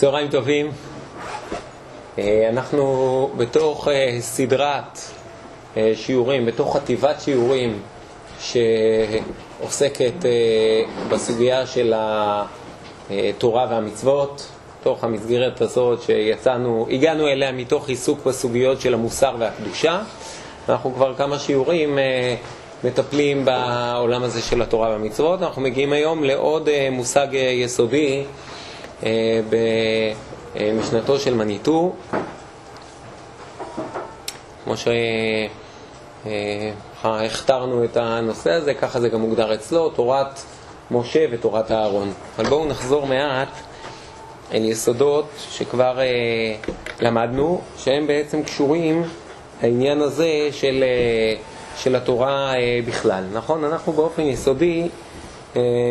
צהריים טובים. אה, אנחנו בתוך אה, סדרת אה, שיעורים, בתוך חטיבת שיעורים שעוסקת בסוגיה של התורה והמצוות, בתוך המסגרת הזאת שיצאנו, הגענו אליה מתוך עיסוק בסוגיות של המוסר והקדושה. אנחנו כבר כמה שיעורים מטפלים בעולם הזה של התורה והמצוות. אנחנו מגיעים היום לעוד מושג יסודי במשנתו של מניטו, כמו שהכתרנו את הנושא הזה, ככה זה גם מוגדר אצלו, תורת משה ותורת אהרון. אבל בואו נחזור מעט אל יסודות שכבר אה, למדנו, שהם בעצם קשורים לעניין הזה של, אה, של התורה אה, בכלל. נכון? אנחנו באופן יסודי אה,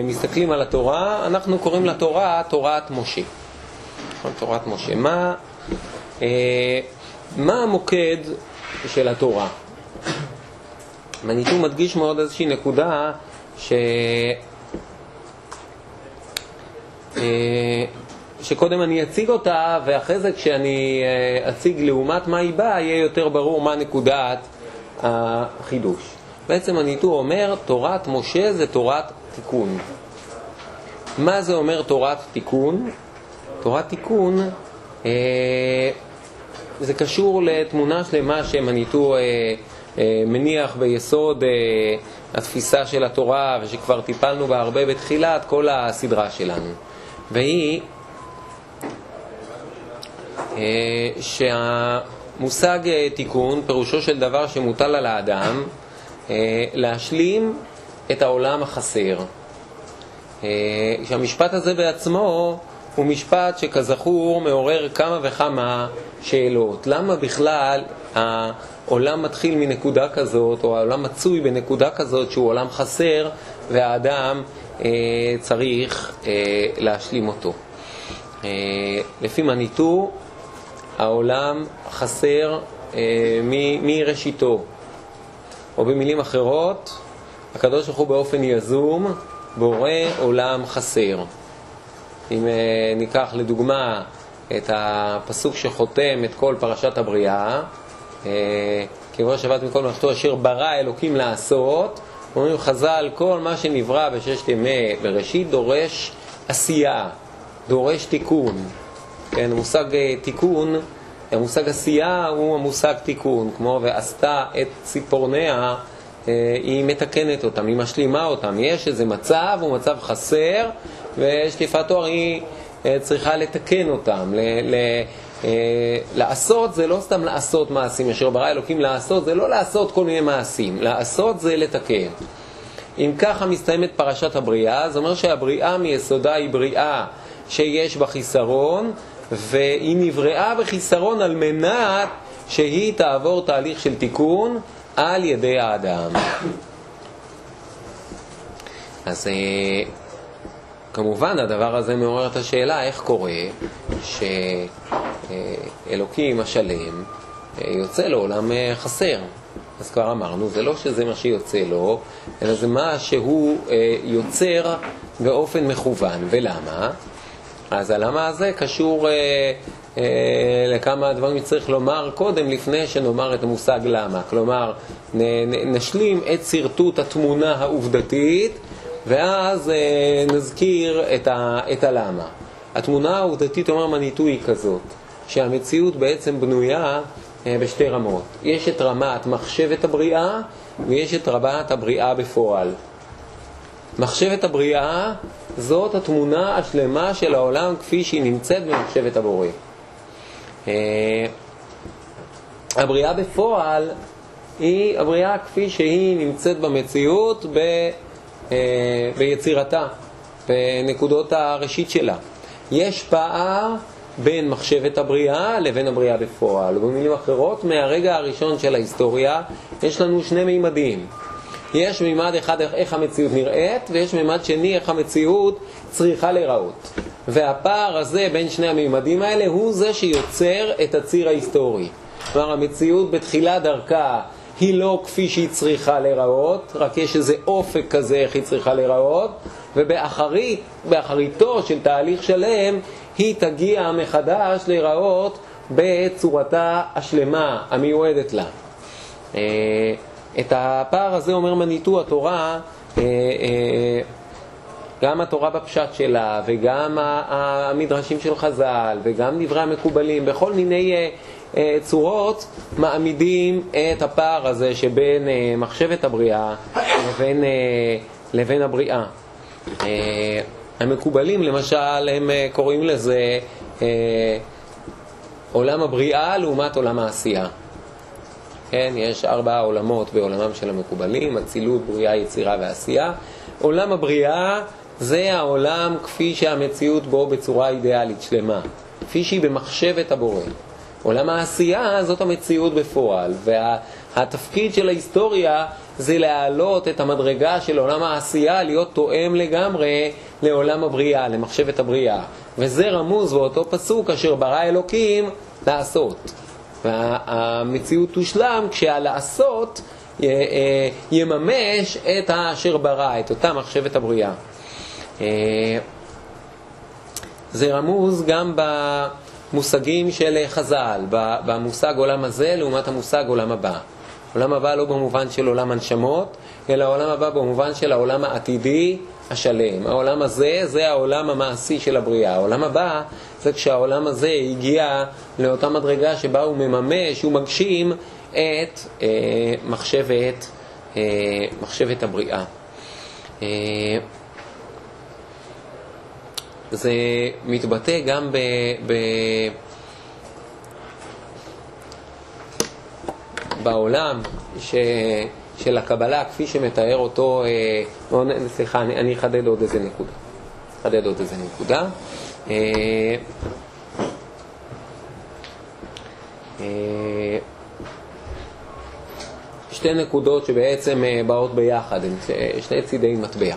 מסתכלים על התורה, אנחנו קוראים לתורה תורת משה. נכון, תורת משה. מה, אה, מה המוקד של התורה? מניטו מדגיש מאוד איזושהי נקודה ש... אה, שקודם אני אציג אותה, ואחרי זה כשאני אה, אציג לעומת מה היא באה, יהיה יותר ברור מה נקודת החידוש. בעצם הניטור אומר, תורת משה זה תורת תיקון. מה זה אומר תורת תיקון? תורת תיקון אה, זה קשור לתמונה שלמה שמניטו אה, אה, מניח ביסוד אה, התפיסה של התורה ושכבר טיפלנו בה הרבה בתחילת כל הסדרה שלנו. והיא אה, שהמושג אה, תיקון פירושו של דבר שמוטל על האדם אה, להשלים את העולם החסר. אה, שהמשפט הזה בעצמו הוא משפט שכזכור מעורר כמה וכמה שאלות. למה בכלל העולם מתחיל מנקודה כזאת, או העולם מצוי בנקודה כזאת שהוא עולם חסר, והאדם אה, צריך אה, להשלים אותו? אה, לפי מניטו, העולם חסר אה, מראשיתו. או במילים אחרות, הקדוש ברוך הוא באופן יזום בורא עולם חסר. אם אה, ניקח לדוגמה את הפסוק שחותם את כל פרשת הבריאה, אה, כבוד שבת מכל מלאכתו אשר ברא אלוקים לעשות, אומרים חז"ל, כל מה שנברא בששת ימי בראשית דורש עשייה, דורש תיקון. כן, המושג אה, תיקון, המושג עשייה הוא המושג תיקון, כמו ועשתה את ציפורניה, היא מתקנת אותם, היא משלימה אותם. יש איזה מצב, הוא מצב חסר, ושטיפת תואר היא אה, צריכה לתקן אותם. ל, ל, אה, לעשות זה לא סתם לעשות מעשים, אשר ברא אלוקים לעשות זה לא לעשות כל מיני מעשים, לעשות זה לתקן. אם ככה מסתיימת פרשת הבריאה, זה אומר שהבריאה מיסודה היא בריאה שיש בה חיסרון, והיא נבראה בחיסרון על מנת שהיא תעבור תהליך של תיקון על ידי האדם. אז אה, כמובן הדבר הזה מעורר את השאלה איך קורה שאלוקים השלם אה, יוצא לעולם אה, חסר. אז כבר אמרנו, זה לא שזה מה שיוצא לו, אלא זה מה שהוא יוצר באופן מכוון. ולמה? אז הלמה הזה קשור לכמה דברים שצריך לומר קודם, לפני שנאמר את המושג למה. כלומר, נשלים את שרטוט התמונה העובדתית ואז אה, נזכיר את, ה, את הלמה. התמונה העובדתית, אומר מניטו, היא כזאת, שהמציאות בעצם בנויה אה, בשתי רמות. יש את רמת מחשבת הבריאה ויש את רמת הבריאה בפועל. מחשבת הבריאה זאת התמונה השלמה של העולם כפי שהיא נמצאת במחשבת הבורא. אה, הבריאה בפועל היא הבריאה כפי שהיא נמצאת במציאות ב... אה, ביצירתה, בנקודות הראשית שלה. יש פער בין מחשבת הבריאה לבין הבריאה בפועל. במילים אחרות, מהרגע הראשון של ההיסטוריה יש לנו שני מימדים. יש מימד אחד איך המציאות נראית, ויש מימד שני איך המציאות צריכה להיראות. והפער הזה בין שני המימדים האלה הוא זה שיוצר את הציר ההיסטורי. כלומר, המציאות בתחילת דרכה היא לא כפי שהיא צריכה להיראות, רק יש איזה אופק כזה איך היא צריכה להיראות, ובאחריתו של תהליך שלם היא תגיע מחדש להיראות בצורתה השלמה, המיועדת לה. אה, את הפער הזה אומר מניטו התורה, אה, אה, גם התורה בפשט שלה, וגם המדרשים של חז"ל, וגם דברי המקובלים, בכל מיני צורות מעמידים את הפער הזה שבין מחשבת הבריאה לבין, לבין הבריאה. המקובלים למשל, הם קוראים לזה עולם הבריאה לעומת עולם העשייה. כן, יש ארבעה עולמות בעולמם של המקובלים, אצילות, בריאה, יצירה ועשייה. עולם הבריאה זה העולם כפי שהמציאות בו בצורה אידיאלית, שלמה, כפי שהיא במחשבת הבורא. עולם העשייה זאת המציאות בפועל, והתפקיד וה, של ההיסטוריה זה להעלות את המדרגה של עולם העשייה, להיות תואם לגמרי לעולם הבריאה, למחשבת הבריאה. וזה רמוז באותו פסוק אשר ברא אלוקים לעשות. והמציאות תושלם כשהלעשות אה, יממש את האשר ברא, את אותה מחשבת הבריאה. אה, זה רמוז גם במושגים של חז"ל, במושג עולם הזה לעומת המושג עולם הבא. עולם הבא לא במובן של עולם הנשמות, אלא עולם הבא במובן של העולם העתידי השלם. העולם הזה זה העולם המעשי של הבריאה. העולם הבא זה כשהעולם הזה הגיע לאותה מדרגה שבה הוא מממש, הוא מגשים את אה, מחשבת, אה, מחשבת הבריאה. אה, זה מתבטא גם ב... ב בעולם ש... של הקבלה כפי שמתאר אותו, אה, סליחה, אני, אני אחדד עוד איזה נקודה. אחדד עוד איזה נקודה. אה, אה, שתי נקודות שבעצם אה, באות ביחד, הן שני צידי מטבע.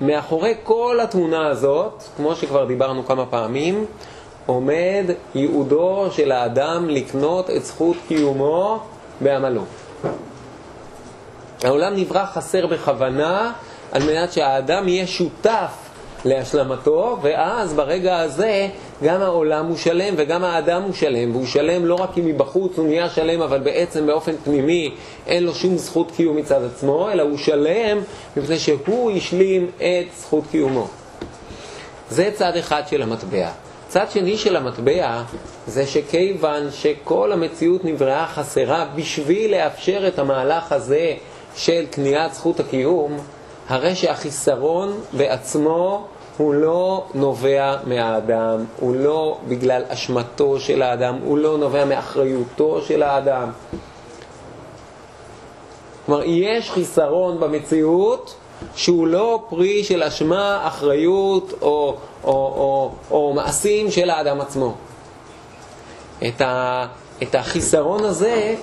מאחורי כל התמונה הזאת, כמו שכבר דיברנו כמה פעמים, עומד ייעודו של האדם לקנות את זכות קיומו בעמלו. העולם נברא חסר בכוונה על מנת שהאדם יהיה שותף להשלמתו, ואז ברגע הזה גם העולם הוא שלם וגם האדם הוא שלם, והוא שלם לא רק אם מבחוץ הוא נהיה שלם, אבל בעצם באופן פנימי אין לו שום זכות קיום מצד עצמו, אלא הוא שלם מפני שהוא השלים את זכות קיומו. זה צד אחד של המטבע. צד שני של המטבע זה שכיוון שכל המציאות נבראה חסרה בשביל לאפשר את המהלך הזה של קניית זכות הקיום, הרי שהחיסרון בעצמו הוא לא נובע מהאדם, הוא לא בגלל אשמתו של האדם, הוא לא נובע מאחריותו של האדם. כלומר, יש חיסרון במציאות שהוא לא פרי של אשמה, אחריות או, או, או, או מעשים של האדם עצמו. את, ה, את החיסרון הזה,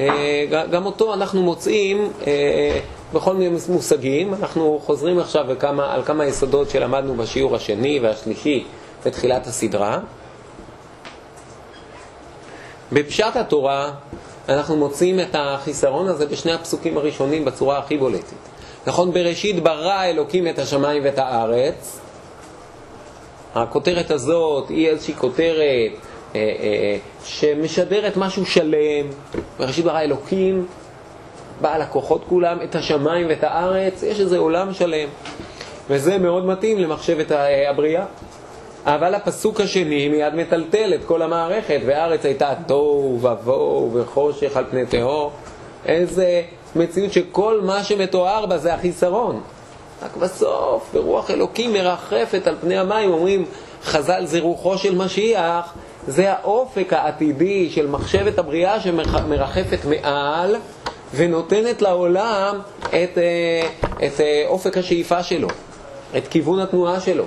אה, גם אותו אנחנו מוצאים אה, בכל מיני מושגים. אנחנו חוזרים עכשיו בכמה, על כמה יסודות שלמדנו בשיעור השני והשלישי בתחילת הסדרה. בפשט התורה אנחנו מוצאים את החיסרון הזה בשני הפסוקים הראשונים בצורה הכי בולטת. נכון, בראשית ברא אלוקים את השמיים ואת הארץ. הכותרת הזאת היא איזושהי כותרת אה, אה, שמשדרת משהו שלם. בראשית ברא אלוקים, בעל הכוחות כולם, את השמיים ואת הארץ, יש איזה עולם שלם. וזה מאוד מתאים למחשבת הבריאה. אבל הפסוק השני מיד מטלטל את כל המערכת, והארץ הייתה תוהו ובוהו וחושך על פני תהום. איזה מציאות שכל מה שמתואר בה זה החיסרון. רק בסוף, ברוח אלוקים מרחפת על פני המים, אומרים חז"ל זה רוחו של משיח, זה האופק העתידי של מחשבת הבריאה שמרחפת מעל ונותנת לעולם את, אה, את אה, אופק השאיפה שלו, את כיוון התנועה שלו.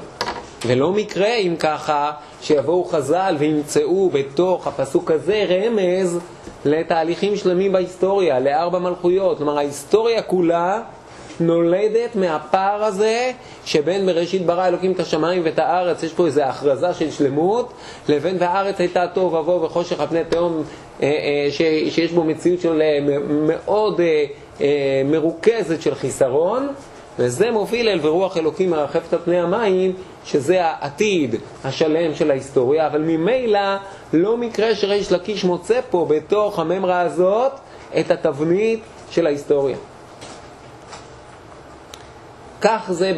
ולא מקרה אם ככה שיבואו חז"ל וימצאו בתוך הפסוק הזה רמז לתהליכים שלמים בהיסטוריה, לארבע מלכויות. כלומר, ההיסטוריה כולה נולדת מהפער הזה שבין בראשית ברא אלוקים את השמיים ואת הארץ, יש פה איזו הכרזה של שלמות, לבין והארץ הייתה טוב ובוא וחושך על פני תהום, אה, אה, שיש בו מציאות של אה, מאוד מרוכזת של חיסרון, וזה מוביל אל ורוח אלוקים מרחפת על פני המים, שזה העתיד השלם של ההיסטוריה, אבל ממילא לא מקרה שריש לקיש מוצא פה בתוך הממרה הזאת את התבנית של ההיסטוריה. כך זה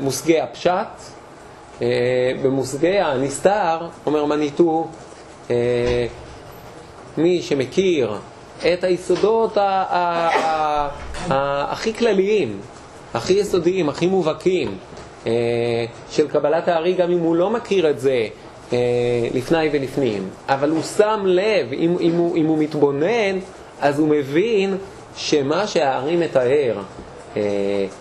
במושגי הפשט, אה, במושגי הנסתר, אומר מניטו, אה, מי שמכיר את היסודות הכי כלליים, הכי יסודיים, הכי מובהקים אה, של קבלת הארי, גם אם הוא לא מכיר את זה לפני ולפנים, אבל הוא שם לב, אם, אם, הוא, אם הוא מתבונן, אז הוא מבין שמה שהארי מתאר אה,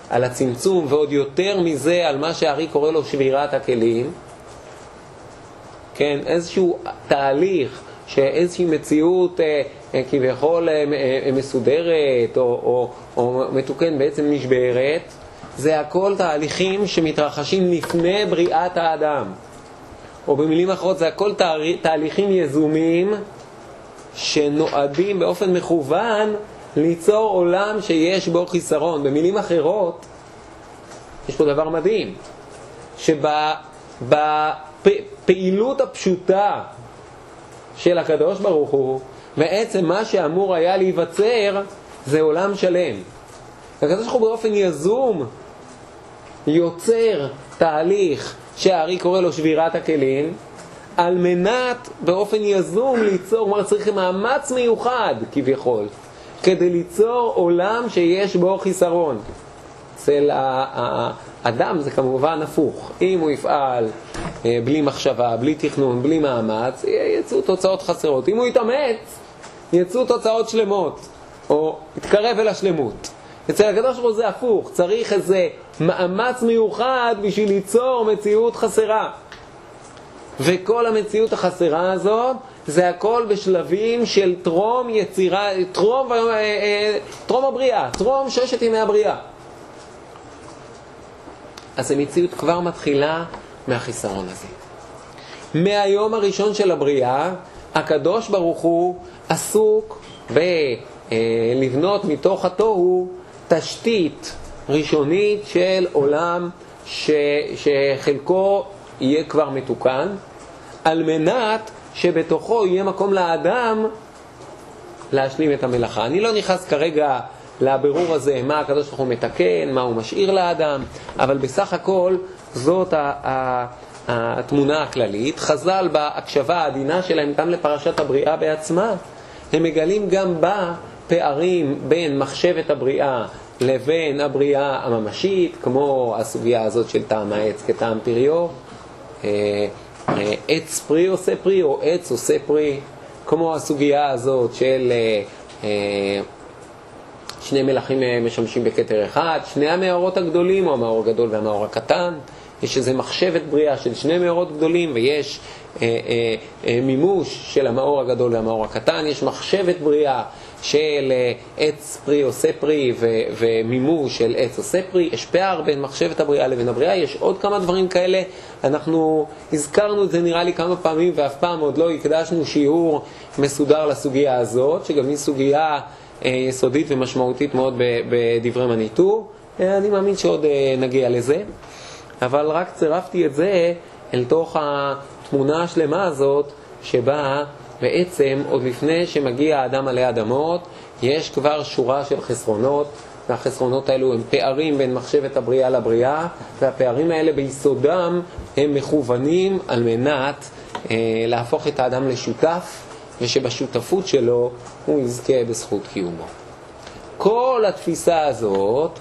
על הצמצום, ועוד יותר מזה על מה שהארי קורא לו שבירת הכלים, כן, איזשהו תהליך, שאיזושהי מציאות אה, אה, כביכול אה, אה, מסודרת או, או, או מתוקן בעצם נשברת, זה הכל תהליכים שמתרחשים לפני בריאת האדם. או במילים אחרות, זה הכל תהליכים יזומים שנועדים באופן מכוון ליצור עולם שיש בו חיסרון. במילים אחרות, יש פה דבר מדהים, שבפעילות הפשוטה של הקדוש ברוך הוא, בעצם מה שאמור היה להיווצר זה עולם שלם. הקדוש ברוך הוא באופן יזום יוצר תהליך שהארי קורא לו שבירת הכלים, על מנת באופן יזום ליצור, כלומר צריך מאמץ מיוחד כביכול, כדי ליצור עולם שיש בו חיסרון. אצל האדם זה כמובן הפוך. אם הוא יפעל אה, בלי מחשבה, בלי תכנון, בלי מאמץ, יצאו תוצאות חסרות. אם הוא יתאמץ, יצאו תוצאות שלמות, או יתקרב אל השלמות. אצל הקדוש ברוך הוא זה הפוך, צריך איזה מאמץ מיוחד בשביל ליצור מציאות חסרה. וכל המציאות החסרה הזאת זה הכל בשלבים של טרום יצירה, טרום, אה, אה, טרום הבריאה, טרום ששת ימי הבריאה. אז המציאות כבר מתחילה מהחיסרון הזה. מהיום הראשון של הבריאה, הקדוש ברוך הוא עסוק בלבנות מתוך התוהו תשתית ראשונית של עולם ש, שחלקו יהיה כבר מתוקן, על מנת שבתוכו יהיה מקום לאדם להשלים את המלאכה. אני לא נכנס כרגע לבירור הזה מה הקדוש ברוך הוא מתקן, מה הוא משאיר לאדם, אבל בסך הכל זאת התמונה הכללית. חז"ל בהקשבה העדינה שלהם גם לפרשת הבריאה בעצמה, הם מגלים גם בה פערים בין מחשבת הבריאה לבין הבריאה הממשית, כמו הסוגיה הזאת של טעם העץ כטעם פריו. אה, אה, עץ פרי עושה פרי או עץ עושה פרי, כמו הסוגיה הזאת של אה, שני מלכים משמשים בכתר אחד, שני המאורות הגדולים, או המאור הגדול והמאור הקטן. יש איזו מחשבת בריאה של שני מאורות גדולים ויש אה, אה, אה, מימוש של המאור הגדול והמאור הקטן, יש מחשבת בריאה של אה, עץ פרי עושה פרי ו, ומימוש של עץ עושה פרי, יש פער בין מחשבת הבריאה לבין הבריאה, יש עוד כמה דברים כאלה, אנחנו הזכרנו את זה נראה לי כמה פעמים ואף פעם עוד לא הקדשנו שיעור מסודר לסוגיה הזאת, שגם היא סוגיה אה, יסודית ומשמעותית מאוד בדברי מניטור, אה, אני מאמין שעוד נגיע לזה, אבל רק צירפתי את זה אל תוך התמונה השלמה הזאת שבה בעצם עוד לפני שמגיע האדם עלי אדמות, יש כבר שורה של חסרונות, והחסרונות האלו הם פערים בין מחשבת הבריאה לבריאה, והפערים האלה ביסודם הם מכוונים על מנת אה, להפוך את האדם לשותף, ושבשותפות שלו הוא יזכה בזכות קיומו. כל התפיסה הזאת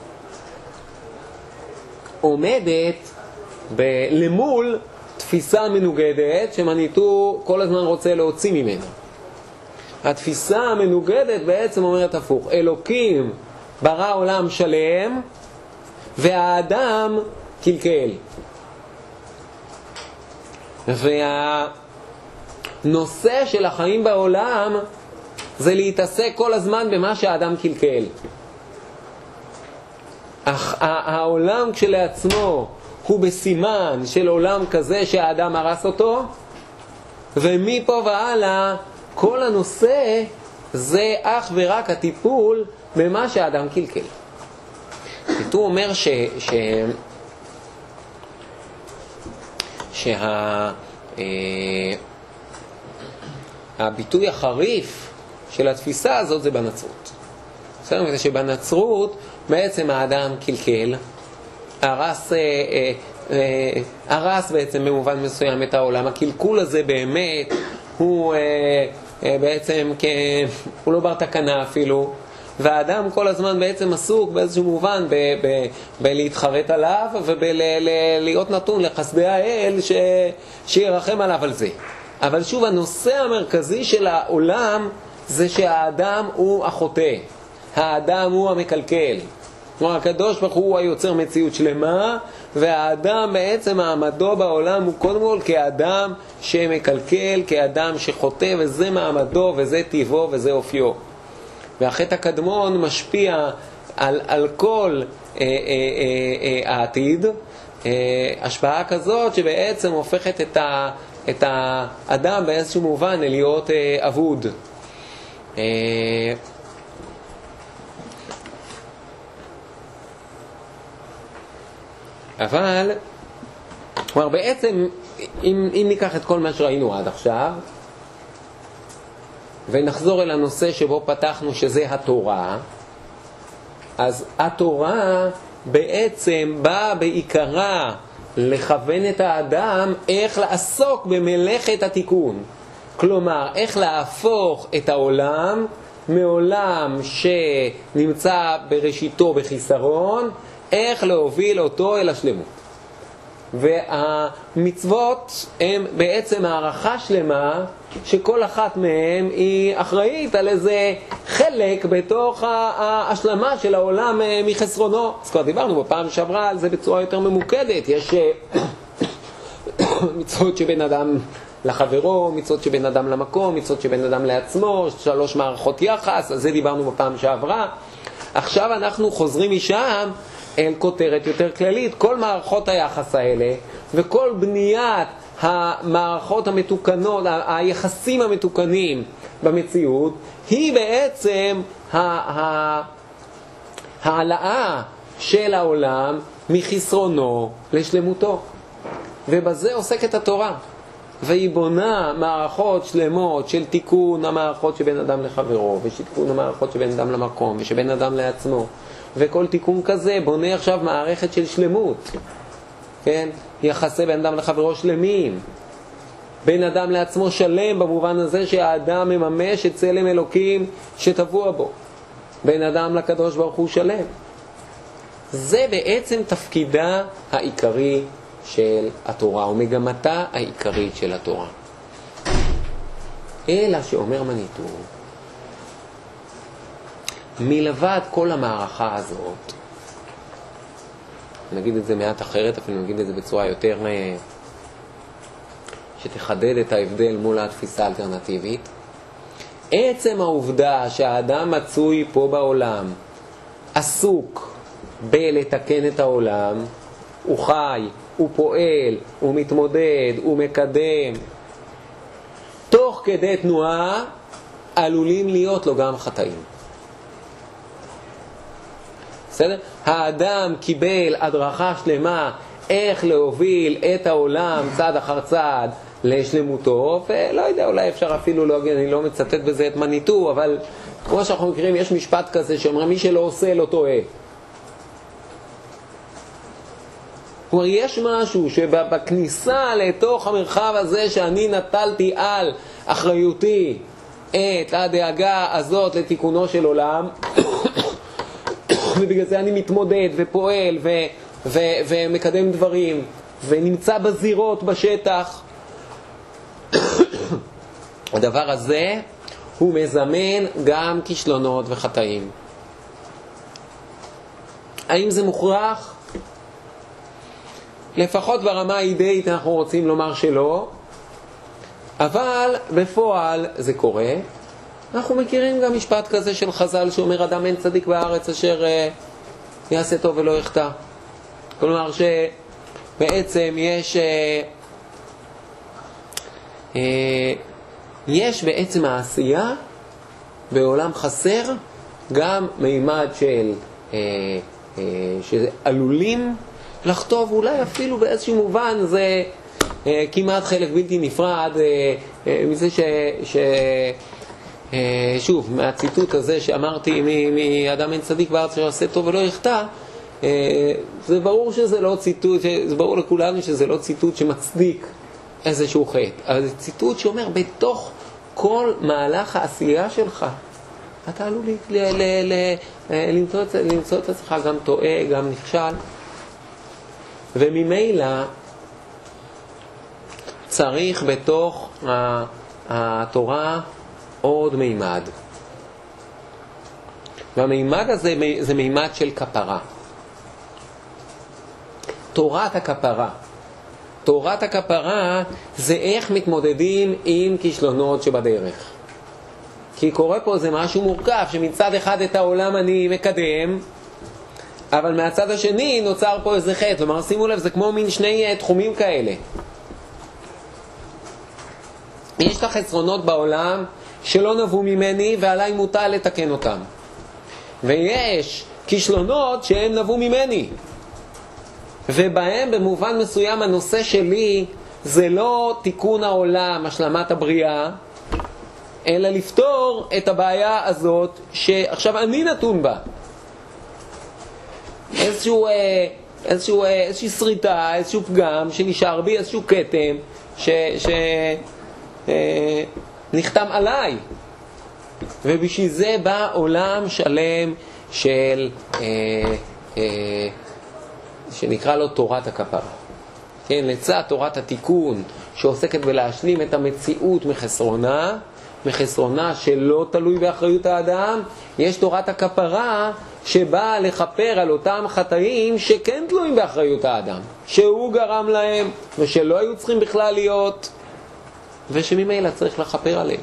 עומדת ב- למול תפיסה מנוגדת שמניטו כל הזמן רוצה להוציא ממנה. התפיסה המנוגדת בעצם אומרת הפוך, אלוקים ברא עולם שלם והאדם קלקל. והנושא של החיים בעולם זה להתעסק כל הזמן במה שהאדם קלקל. אך העולם כשלעצמו הוא בסימן של עולם כזה שהאדם הרס אותו, ומפה והלאה כל הנושא זה אך ורק הטיפול במה שהאדם קלקל. הוא אומר ש... ש... שה... אה, הביטוי החריף של התפיסה הזאת זה בנצרות. בסדר? שבנצרות בעצם האדם קלקל, הרס, אה, אה, אה, הרס בעצם במובן מסוים את העולם. הקלקול הזה באמת הוא בעצם, כ... הוא לא בר תקנה אפילו, והאדם כל הזמן בעצם עסוק באיזשהו מובן ב- ב- בלהתחרט עליו ובלהיות נתון לחסדי האל ש... שירחם עליו על זה. אבל שוב, הנושא המרכזי של העולם זה שהאדם הוא החוטא, האדם הוא המקלקל. כלומר, הקדוש ברוך הוא היוצר מציאות שלמה, והאדם בעצם מעמדו בעולם הוא קודם כל כאדם שמקלקל, כאדם שחוטא, וזה מעמדו, וזה טיבו, וזה אופיו. והחטא הקדמון משפיע על, על כל אה, אה, אה, אה, העתיד, אה, השפעה כזאת שבעצם הופכת את, ה, את האדם באיזשהו מובן להיות אה, אבוד. אה, אבל, כלומר בעצם, אם, אם ניקח את כל מה שראינו עד עכשיו, ונחזור אל הנושא שבו פתחנו, שזה התורה, אז התורה בעצם באה בעיקרה לכוון את האדם איך לעסוק במלאכת התיקון. כלומר, איך להפוך את העולם מעולם שנמצא בראשיתו בחיסרון, איך להוביל אותו אל השלמות. והמצוות הן בעצם הערכה שלמה שכל אחת מהן היא אחראית על איזה חלק בתוך ההשלמה של העולם אה, מחסרונו. אז כבר דיברנו בפעם שעברה על זה בצורה יותר ממוקדת. יש אה, מצוות שבין אדם לחברו, מצוות שבין אדם למקום, מצוות שבין אדם לעצמו, שלוש מערכות יחס, על זה דיברנו בפעם שעברה. עכשיו אנחנו חוזרים משם אל כותרת יותר כללית. כל מערכות היחס האלה וכל בניית המערכות המתוקנות, היחסים המתוקנים במציאות, היא בעצם העלאה של העולם מחסרונו לשלמותו. ובזה עוסקת התורה. והיא בונה מערכות שלמות של תיקון המערכות שבין אדם לחברו, ושתיקון המערכות שבין אדם למקום, ושבין אדם לעצמו. וכל תיקון כזה בונה עכשיו מערכת של שלמות, כן? יחסי בין אדם לחברו שלמים. בין אדם לעצמו שלם במובן הזה שהאדם מממש את צלם אלוקים שטבוע בו. בין אדם לקדוש ברוך הוא שלם. זה בעצם תפקידה העיקרי של התורה, או מגמתה העיקרית של התורה. אלא שאומר מלבד כל המערכה הזאת, נגיד את זה מעט אחרת, אפילו נגיד את זה בצורה יותר... אה, שתחדד את ההבדל מול התפיסה האלטרנטיבית. עצם העובדה שהאדם מצוי פה בעולם, עסוק בלתקן את העולם, הוא חי, הוא פועל, הוא מתמודד, הוא מקדם. תוך כדי תנועה עלולים להיות לו גם חטאים. בסדר? האדם קיבל הדרכה שלמה איך להוביל את העולם צעד אחר צעד לשלמותו, ולא יודע, אולי אפשר אפילו, לא, אני לא מצטט בזה את מניטו, אבל כמו שאנחנו מכירים, יש משפט כזה שאומר מי שלא עושה לא טועה. כלומר, יש משהו שבכניסה לתוך המרחב הזה שאני נטלתי על אחריותי את הדאגה הזאת לתיקונו של עולם, ובגלל זה אני מתמודד ופועל ו- ו- ומקדם דברים, ונמצא בזירות בשטח. הדבר הזה הוא מזמן גם כישלונות וחטאים. האם זה מוכרח? לפחות ברמה האידאית אנחנו רוצים לומר שלא, אבל בפועל זה קורה. אנחנו מכירים גם משפט כזה של חז"ל שאומר אדם אין צדיק בארץ אשר uh, יעשה טוב ולא יחטא. כלומר שבעצם יש, uh, uh, יש בעצם העשייה בעולם חסר גם מימד של uh, שעלולים לחטוב, אולי אפילו באיזשהו מובן זה כמעט חלק בלתי נפרד מזה ש... ש שוב, מהציטוט הזה שאמרתי מאדם אין צדיק בארץ שעושה טוב ולא יחטא, זה ברור שזה לא ציטוט, זה ברור לכולנו שזה לא ציטוט שמצדיק איזשהו חטא, אבל זה ציטוט שאומר בתוך כל מהלך העשייה שלך, אתה עלול את, למצוא את עצמך גם טועה, גם נכשל, וממילא צריך בתוך התורה עוד מימד. והמימד הזה זה מימד של כפרה. תורת הכפרה. תורת הכפרה זה איך מתמודדים עם כישלונות שבדרך. כי קורה פה זה משהו מורכב, שמצד אחד את העולם אני מקדם, אבל מהצד השני נוצר פה איזה חטא. כלומר, שימו לב, זה כמו מין שני אה, תחומים כאלה. יש את החסרונות בעולם שלא נבעו ממני ועליי מוטל לתקן אותם. ויש כישלונות שהם נבעו ממני. ובהם במובן מסוים הנושא שלי זה לא תיקון העולם, השלמת הבריאה, אלא לפתור את הבעיה הזאת שעכשיו אני נתון בה. איזשהו, אה, איזשהו, אה, איזושהי שריטה, איזשהו פגם שנשאר בי, איזשהו כתם שנחתם אה, עליי. ובשביל זה בא עולם שלם של, אה, אה, שנקרא לו תורת הכפרה. כן, לצד תורת התיקון שעוסקת בלהשלים את המציאות מחסרונה, מחסרונה שלא תלוי באחריות האדם, יש תורת הכפרה שבאה לכפר על אותם חטאים שכן תלויים באחריות האדם, שהוא גרם להם ושלא היו צריכים בכלל להיות, ושממילא צריך לכפר עליהם.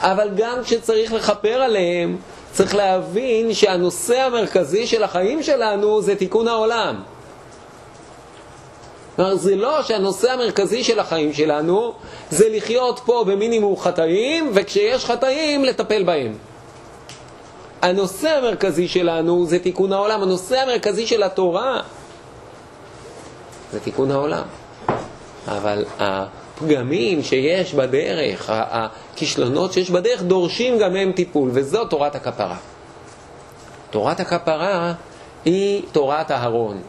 אבל גם כשצריך לכפר עליהם, צריך להבין שהנושא המרכזי של החיים שלנו זה תיקון העולם. כלומר, זה לא שהנושא המרכזי של החיים שלנו זה לחיות פה במינימום חטאים, וכשיש חטאים, לטפל בהם. הנושא המרכזי שלנו זה תיקון העולם, הנושא המרכזי של התורה זה תיקון העולם. אבל הפגמים שיש בדרך, הכישלונות שיש בדרך, דורשים גם הם טיפול, וזו תורת הכפרה. תורת הכפרה היא תורת אהרון.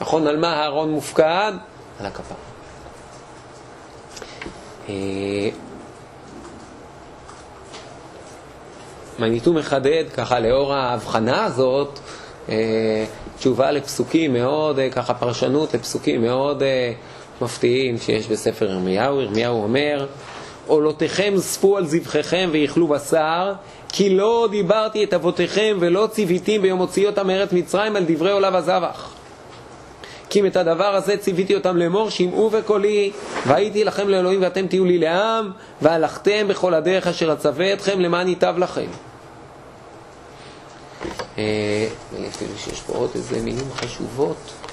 נכון, על מה אהרון מופקד? על הכפרה. מניטו מחדד, ככה לאור ההבחנה הזאת, תשובה לפסוקים מאוד, ככה פרשנות לפסוקים מאוד מפתיעים שיש בספר ירמיהו. ירמיהו אומר, עולותיכם ספו על זבחיכם ויאכלו בשר, כי לא דיברתי את אבותיכם ולא ציוויתים ביום הוציא אותם מארץ מצרים על דברי עולה וזבח. כי אם את הדבר הזה ציוויתי אותם לאמור, שמעו בקולי, והייתי לכם לאלוהים ואתם תהיו לי לעם, והלכתם בכל הדרך אשר אצווה אתכם למען ייטב לכם. אפילו שיש פה עוד איזה מילים חשובות.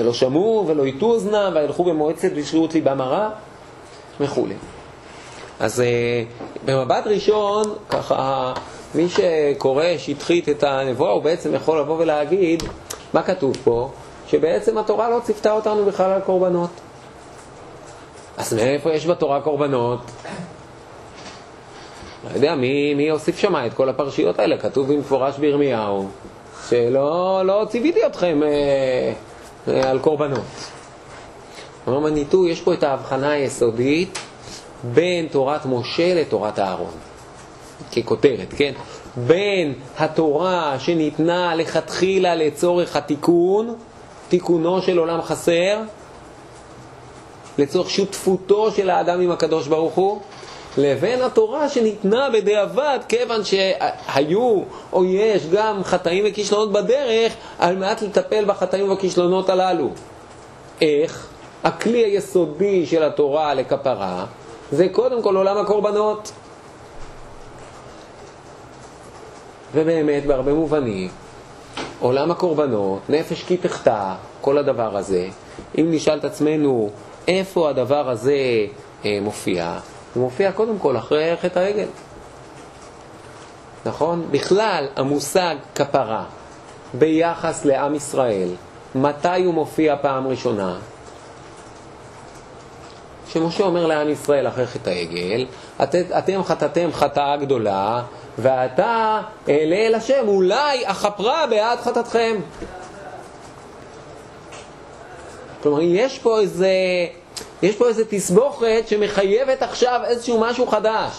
ולא שמעו ולא הטו אוזנם וילכו במועצת בשרירות ליבם הרע וכולי. אז במבט ראשון, ככה, מי שקורא שטחית את הנבואה הוא בעצם יכול לבוא ולהגיד מה כתוב פה? שבעצם התורה לא ציפתה אותנו בכלל על קורבנות. אז מאיפה יש בתורה קורבנות? לא יודע, מי, מי הוסיף שם את כל הפרשיות האלה? כתוב במפורש בירמיהו שלא לא ציוויתי אתכם אה, על קורבנות. אומר מניטו, יש פה את ההבחנה היסודית בין תורת משה לתורת אהרון, ככותרת, כן? בין התורה שניתנה לכתחילה לצורך התיקון, תיקונו של עולם חסר, לצורך שותפותו של האדם עם הקדוש ברוך הוא, לבין התורה שניתנה בדיעבד, כיוון שהיו או יש גם חטאים וכישלונות בדרך, על מנת לטפל בחטאים ובכישלונות הללו. איך? הכלי היסודי של התורה לכפרה זה קודם כל עולם הקורבנות. ובאמת, בהרבה מובנים, עולם הקורבנות, נפש כי תחטא, כל הדבר הזה, אם נשאל את עצמנו איפה הדבר הזה אה, מופיע, הוא מופיע קודם כל אחרי חטא העגל. נכון? בכלל, המושג כפרה ביחס לעם ישראל, מתי הוא מופיע פעם ראשונה? שמשה אומר לעם ישראל אחרי חטא העגל, את, אתם חטאתם חטאה גדולה, ואתה אעלה אל השם, אולי אכפרה בעד חטאתכם. כלומר, יש פה איזה, יש פה איזה תסבוכת שמחייבת עכשיו איזשהו משהו חדש.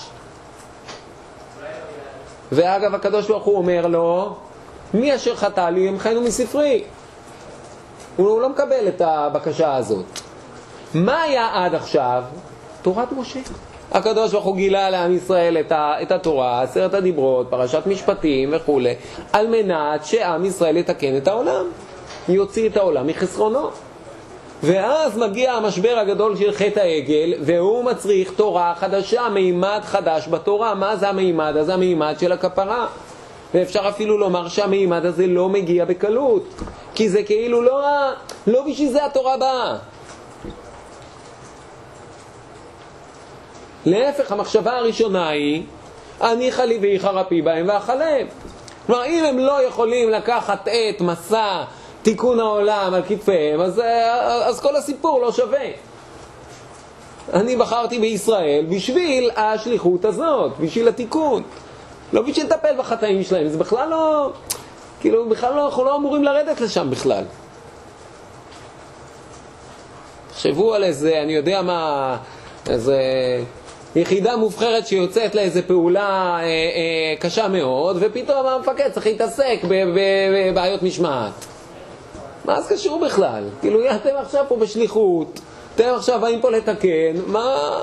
ואגב, הקדוש ברוך הוא אומר לו, מי אשר חטא לי ימחנו מספרי. הוא לא מקבל את הבקשה הזאת. מה היה עד עכשיו? תורת משה. הקדוש ברוך הוא גילה לעם ישראל את, ה, את התורה, עשרת הדיברות, פרשת משפטים וכולי, על מנת שעם ישראל יתקן את העולם, יוציא את העולם מחסרונו. ואז מגיע המשבר הגדול של חטא העגל, והוא מצריך תורה חדשה, מימד חדש בתורה. מה זה המימד הזה? המימד של הכפרה. ואפשר אפילו לומר שהמימד הזה לא מגיע בקלות, כי זה כאילו לא, לא בשביל זה התורה באה. להפך, המחשבה הראשונה היא, הניחא לי ויחרפי בהם ואכלם. כלומר, אם הם לא יכולים לקחת את מסע תיקון העולם על כתפיהם, אז, אז כל הסיפור לא שווה. אני בחרתי בישראל בשביל השליחות הזאת, בשביל התיקון. לא בשביל לטפל בחטאים שלהם, זה בכלל לא, כאילו, בכלל לא, אנחנו לא אמורים לרדת לשם בכלל. תחשבו על איזה, אני יודע מה, איזה יחידה מובחרת שיוצאת לאיזה פעולה אה, אה, קשה מאוד, ופתאום המפקד צריך להתעסק בבעיות משמעת. מה זה קשור בכלל? כאילו, אתם עכשיו פה בשליחות, אתם עכשיו באים פה לתקן, מה...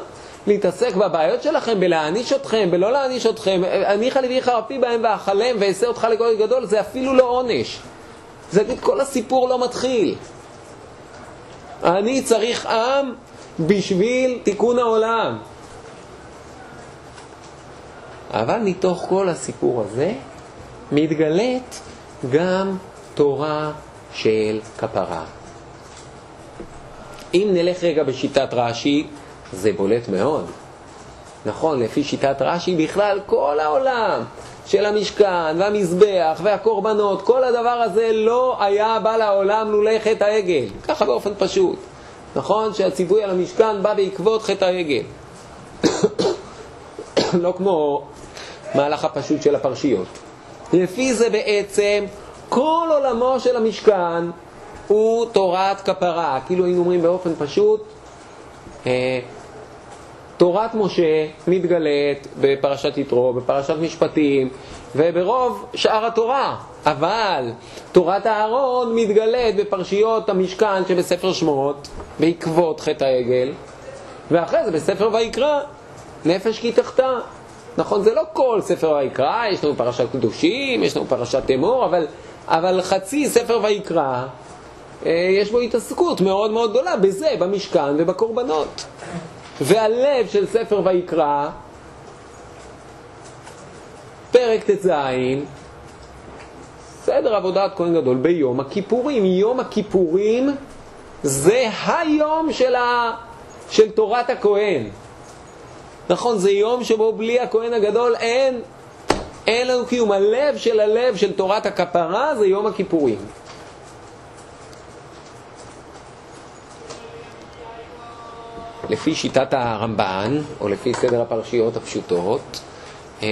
להתעסק בבעיות שלכם, בלהעניש אתכם, בלא להעניש אתכם, אני חליבי חרפי בהם ואכלם ואעשה אותך לגוי גדול, זה אפילו לא עונש. זה להגיד, כל הסיפור לא מתחיל. אני צריך עם בשביל תיקון העולם. אבל מתוך כל הסיפור הזה מתגלית גם תורה של כפרה. אם נלך רגע בשיטת רש"י, זה בולט מאוד. נכון, לפי שיטת רש"י, בכלל כל העולם של המשכן והמזבח והקורבנות, כל הדבר הזה לא היה בא לעולם לולא חטא העגל. ככה באופן פשוט. נכון שהציווי על המשכן בא בעקבות חטא העגל. לא כמו מהלך הפשוט של הפרשיות. לפי זה בעצם כל עולמו של המשכן הוא תורת כפרה, כאילו היינו אומרים באופן פשוט, אה, תורת משה מתגלית בפרשת יתרו, בפרשת משפטים וברוב שאר התורה, אבל תורת אהרון מתגלית בפרשיות המשכן שבספר שמות בעקבות חטא העגל, ואחרי זה בספר ויקרא, נפש כי תחתא. נכון, זה לא כל ספר ויקרא, יש לנו פרשת קדושים, יש לנו פרשת אמור, אבל, אבל חצי ספר ויקרא, אה, יש בו התעסקות מאוד מאוד גדולה בזה, במשכן ובקורבנות. והלב של ספר ויקרא, פרק ט"ז, סדר עבודת כהן גדול ביום הכיפורים. יום הכיפורים זה היום של, ה... של תורת הכהן. נכון, זה יום שבו בלי הכהן הגדול אין, אין לנו קיום. הלב של הלב של תורת הכפרה זה יום הכיפורים. לפי שיטת הרמב"ן, או לפי סדר הפרשיות הפשוטות, אה,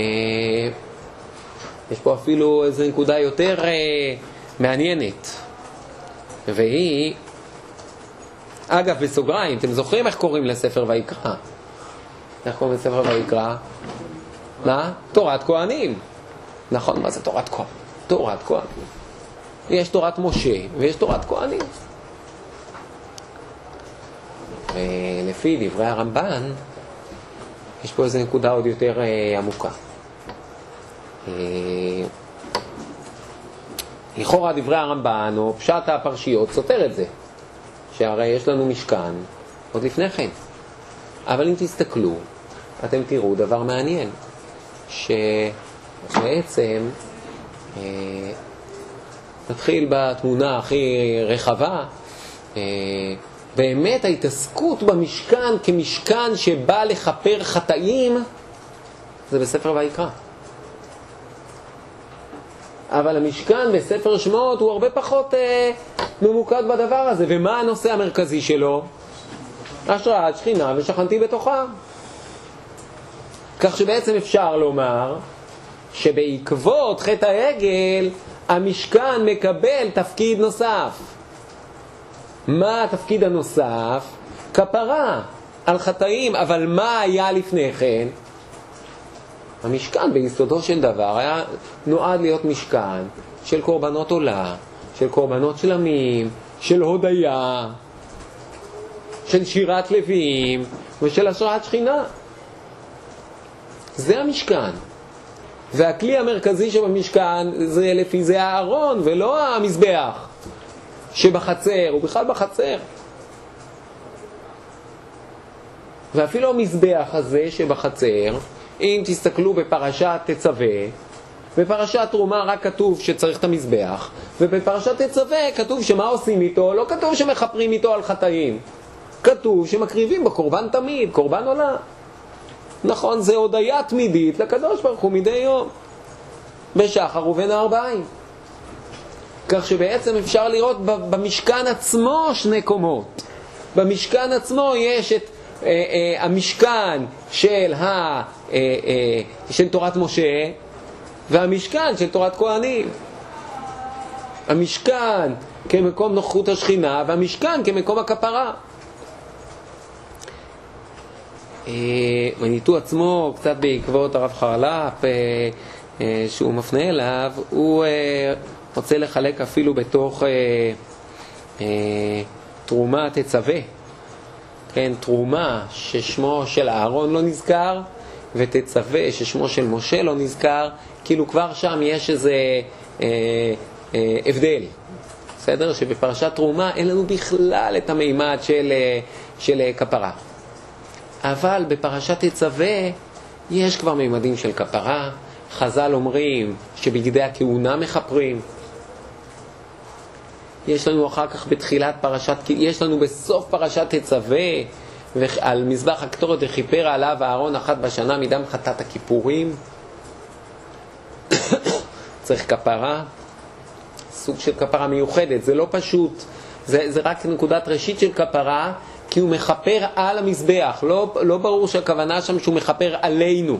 יש פה אפילו איזו נקודה יותר אה, מעניינת, והיא, אגב, בסוגריים, אתם זוכרים איך קוראים לספר ויקרא? איך קוראים לספר ויקרא? מה? תורת כהנים. נכון, מה זה תורת כהנים? תורת כהנים. יש תורת משה ויש תורת כהנים. ולפי דברי הרמב"ן, יש פה איזו נקודה עוד יותר אה, עמוקה. אה, לכאורה דברי הרמב"ן, או פשט הפרשיות, סותר את זה, שהרי יש לנו משכן עוד לפני כן. אבל אם תסתכלו, אתם תראו דבר מעניין, שבעצם אה, נתחיל בתמונה הכי רחבה. אה, באמת ההתעסקות במשכן כמשכן שבא לכפר חטאים זה בספר ויקרא. אבל המשכן בספר שמות הוא הרבה פחות אה, ממוקד בדבר הזה. ומה הנושא המרכזי שלו? השראת שכינה ושכנתי בתוכה. כך שבעצם אפשר לומר שבעקבות חטא העגל המשכן מקבל תפקיד נוסף. מה התפקיד הנוסף? כפרה על חטאים, אבל מה היה לפני כן? המשכן ביסודו של דבר היה נועד להיות משכן של קורבנות עולה, של קורבנות שלמים, של הודיה, של שירת לוויים ושל השראת שכינה. זה המשכן. והכלי המרכזי שבמשכן זה לפי זה הארון ולא המזבח שבחצר, הוא בכלל בחצר. ואפילו המזבח הזה שבחצר, אם תסתכלו בפרשת תצווה, בפרשת תרומה רק כתוב שצריך את המזבח, ובפרשת תצווה כתוב שמה עושים איתו, לא כתוב שמכפרים איתו על חטאים. כתוב שמקריבים בקורבן תמיד, קורבן עולה. נכון, זה הודיה תמידית לקדוש ברוך הוא מדי יום, בשחר ובין הארבעים. כך שבעצם אפשר לראות במשכן עצמו שני קומות. במשכן עצמו יש את אה, אה, המשכן של, ה, אה, אה, של תורת משה והמשכן של תורת כהנים. המשכן כמקום נוכחות השכינה והמשכן כמקום הכפרה. מניטו אה, עצמו, קצת בעקבות הרב חרל"פ, אה, אה, שהוא מפנה אליו, הוא רוצה לחלק אפילו בתוך תרומה תצווה. כן, תרומה ששמו של אהרון לא נזכר, ותצווה ששמו של משה לא נזכר, כאילו כבר שם יש איזה אה, אה, הבדל. בסדר? שבפרשת תרומה אין לנו בכלל את המימד של, של כפרה. אבל בפרשת תצווה יש כבר מימדים של כפרה. חז"ל אומרים שבגדי הכהונה מכפרים. יש לנו אחר כך בתחילת פרשת, יש לנו בסוף פרשת תצווה, על מזבח הקטורת וכיפר עליו אהרון אחת בשנה מדם חטאת הכיפורים. צריך כפרה, סוג של כפרה מיוחדת, זה לא פשוט, זה, זה רק נקודת ראשית של כפרה, כי הוא מכפר על המזבח, לא, לא ברור שהכוונה שם שהוא מכפר עלינו.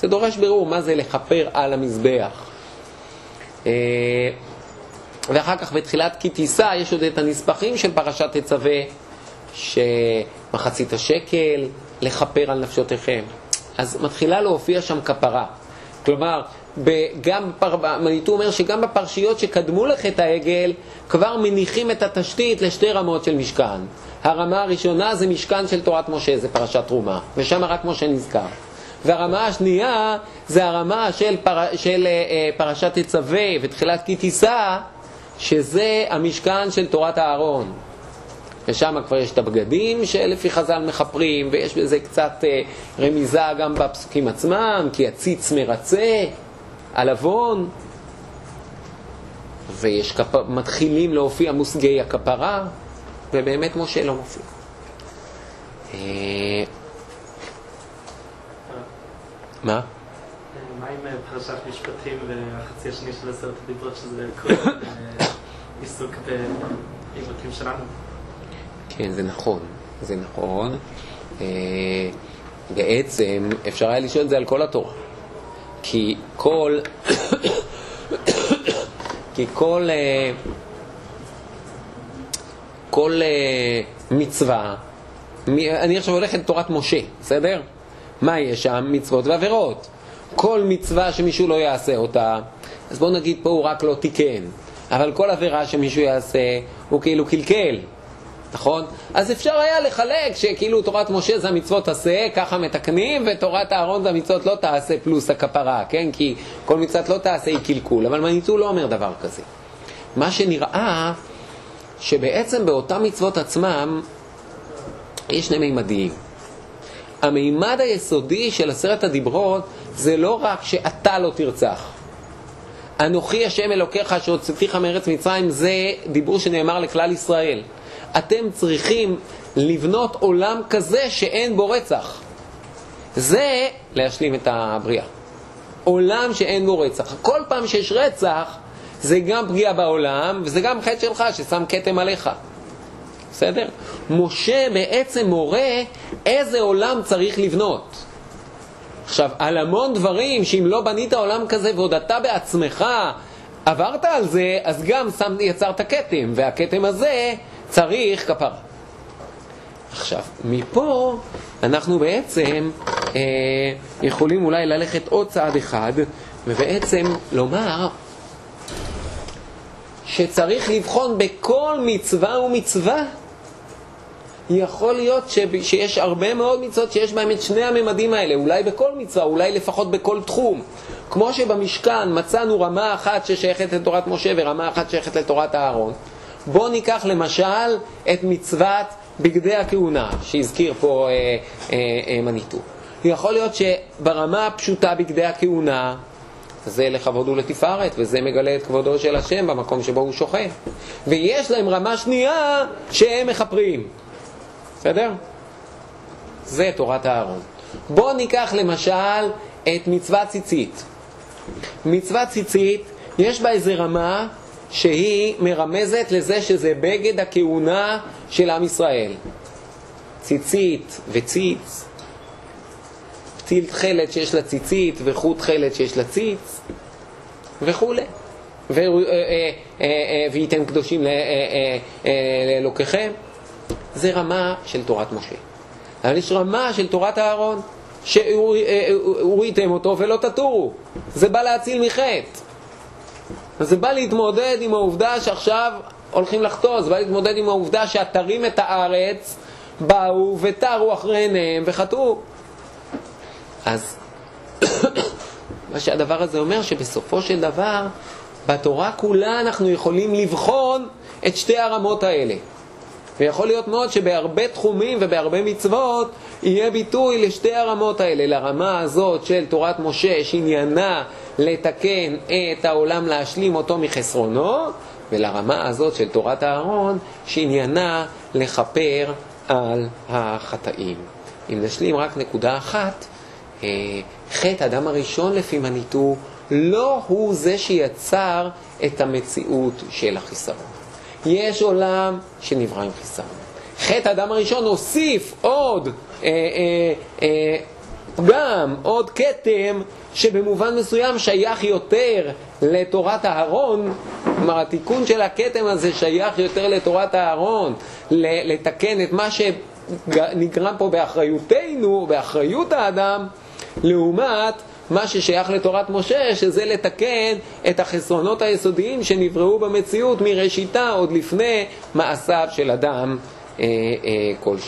זה דורש בירור מה זה לכפר על המזבח. אה, ואחר כך בתחילת כי תישא יש עוד את הנספחים של פרשת תצווה, שמחצית השקל, לכפר על נפשותיכם. אז מתחילה להופיע שם כפרה. כלומר, גם, מניטו אומר שגם בפרשיות שקדמו לחטא העגל, כבר מניחים את התשתית לשתי רמות של משכן. הרמה הראשונה זה משכן של תורת משה, זה פרשת תרומה, ושם רק משה נזכר. והרמה השנייה זה הרמה של, פר, של uh, פרשת תצווה ותחילת כי תישא, שזה המשכן של תורת הארון. ושם כבר יש את הבגדים שלפי חז"ל מכפרים, ויש בזה קצת uh, רמיזה גם בפסוקים עצמם, כי הציץ מרצה על עוון, ויש כפ... מתחילים להופיע מושגי הכפרה, ובאמת משה לא מופיע. אה, מה? מה עם אה, פרשת משפטים והחצי השני של עשרת הדיברות, שזה כל אה, עיסוק בעיוותים שלנו? כן, זה נכון, זה נכון. בעצם אפשר היה לשאול את זה על כל התורה. כי כל, כי כל כל uh, מצווה, אני עכשיו הולך לתורת משה, בסדר? מה יש שם? מצוות ועבירות. כל מצווה שמישהו לא יעשה אותה, אז בואו נגיד פה הוא רק לא תיקן, אבל כל עבירה שמישהו יעשה, הוא כאילו קלקל, נכון? אז אפשר היה לחלק שכאילו תורת משה זה המצוות עשה, ככה מתקנים, ותורת אהרון זה המצוות לא תעשה פלוס הכפרה, כן? כי כל מצוות לא תעשה היא קלקול, אבל מניטו לא אומר דבר כזה. מה שנראה שבעצם באותם מצוות עצמם יש שני מימדים. המימד היסודי של עשרת הדיברות זה לא רק שאתה לא תרצח. אנוכי השם אלוקיך שהוצאתיך מארץ מצרים, זה דיבור שנאמר לכלל ישראל. אתם צריכים לבנות עולם כזה שאין בו רצח. זה להשלים את הבריאה. עולם שאין בו רצח. כל פעם שיש רצח, זה גם פגיעה בעולם, וזה גם חטא שלך ששם כתם עליך. בסדר? משה בעצם מורה איזה עולם צריך לבנות. עכשיו, על המון דברים, שאם לא בנית עולם כזה ועוד אתה בעצמך עברת על זה, אז גם שם, יצרת כתם, והכתם הזה צריך כפרה. עכשיו, מפה אנחנו בעצם אה, יכולים אולי ללכת עוד צעד אחד, ובעצם לומר שצריך לבחון בכל מצווה ומצווה. יכול להיות. שיש הרבה מאוד מצוות שיש בהן את שני הממדים האלה, אולי בכל מצווה, אולי לפחות בכל תחום. כמו שבמשכן מצאנו רמה אחת ששייכת לתורת משה ורמה אחת שייכת לתורת אהרון. בואו ניקח למשל את מצוות בגדי הכהונה, שהזכיר פה אה, אה, אה, מניטו. יכול להיות שברמה הפשוטה בגדי הכהונה, זה לכבוד ולתפארת, וזה מגלה את כבודו של השם במקום שבו הוא שוכן. ויש להם רמה שנייה שהם מכפרים. בסדר? זה תורת אהרון. בואו ניקח למשל את מצוות ציצית. מצוות ציצית, יש בה איזה רמה שהיא מרמזת לזה שזה בגד הכהונה של עם ישראל. ציצית וציץ, פתיל תכלת שיש לה ציצית וחוט תכלת שיש לה ציץ וכולי. אה, אה, אה, וייתן קדושים לאלוקיכם. זה רמה של תורת משה. אבל יש רמה של תורת אהרון, שהוריתם אותו ולא תטורו. זה בא להציל מחטא. זה בא להתמודד עם העובדה שעכשיו הולכים לחטוא, זה בא להתמודד עם העובדה שאתרים את הארץ, באו ותרו אחרי עיניהם וחטאו. אז מה שהדבר הזה אומר, שבסופו של דבר, בתורה כולה אנחנו יכולים לבחון את שתי הרמות האלה. ויכול להיות מאוד שבהרבה תחומים ובהרבה מצוות יהיה ביטוי לשתי הרמות האלה, לרמה הזאת של תורת משה שעניינה לתקן את העולם, להשלים אותו מחסרונו, ולרמה הזאת של תורת אהרון שעניינה לכפר על החטאים. אם נשלים רק נקודה אחת, חטא אדם הראשון לפי מניטו לא הוא זה שיצר את המציאות של החיסרון. יש עולם שנברא עם חיסרון. חטא האדם הראשון הוסיף עוד אה, אה, אה, עוד כתם, שבמובן מסוים שייך יותר לתורת אהרון, כלומר התיקון של הכתם הזה שייך יותר לתורת אהרון, לתקן את מה שנגרם פה באחריותנו, באחריות האדם, לעומת מה ששייך לתורת משה, שזה לתקן את החסרונות היסודיים שנבראו במציאות מראשיתה עוד לפני מעשיו של אדם אה, אה, כלשהו.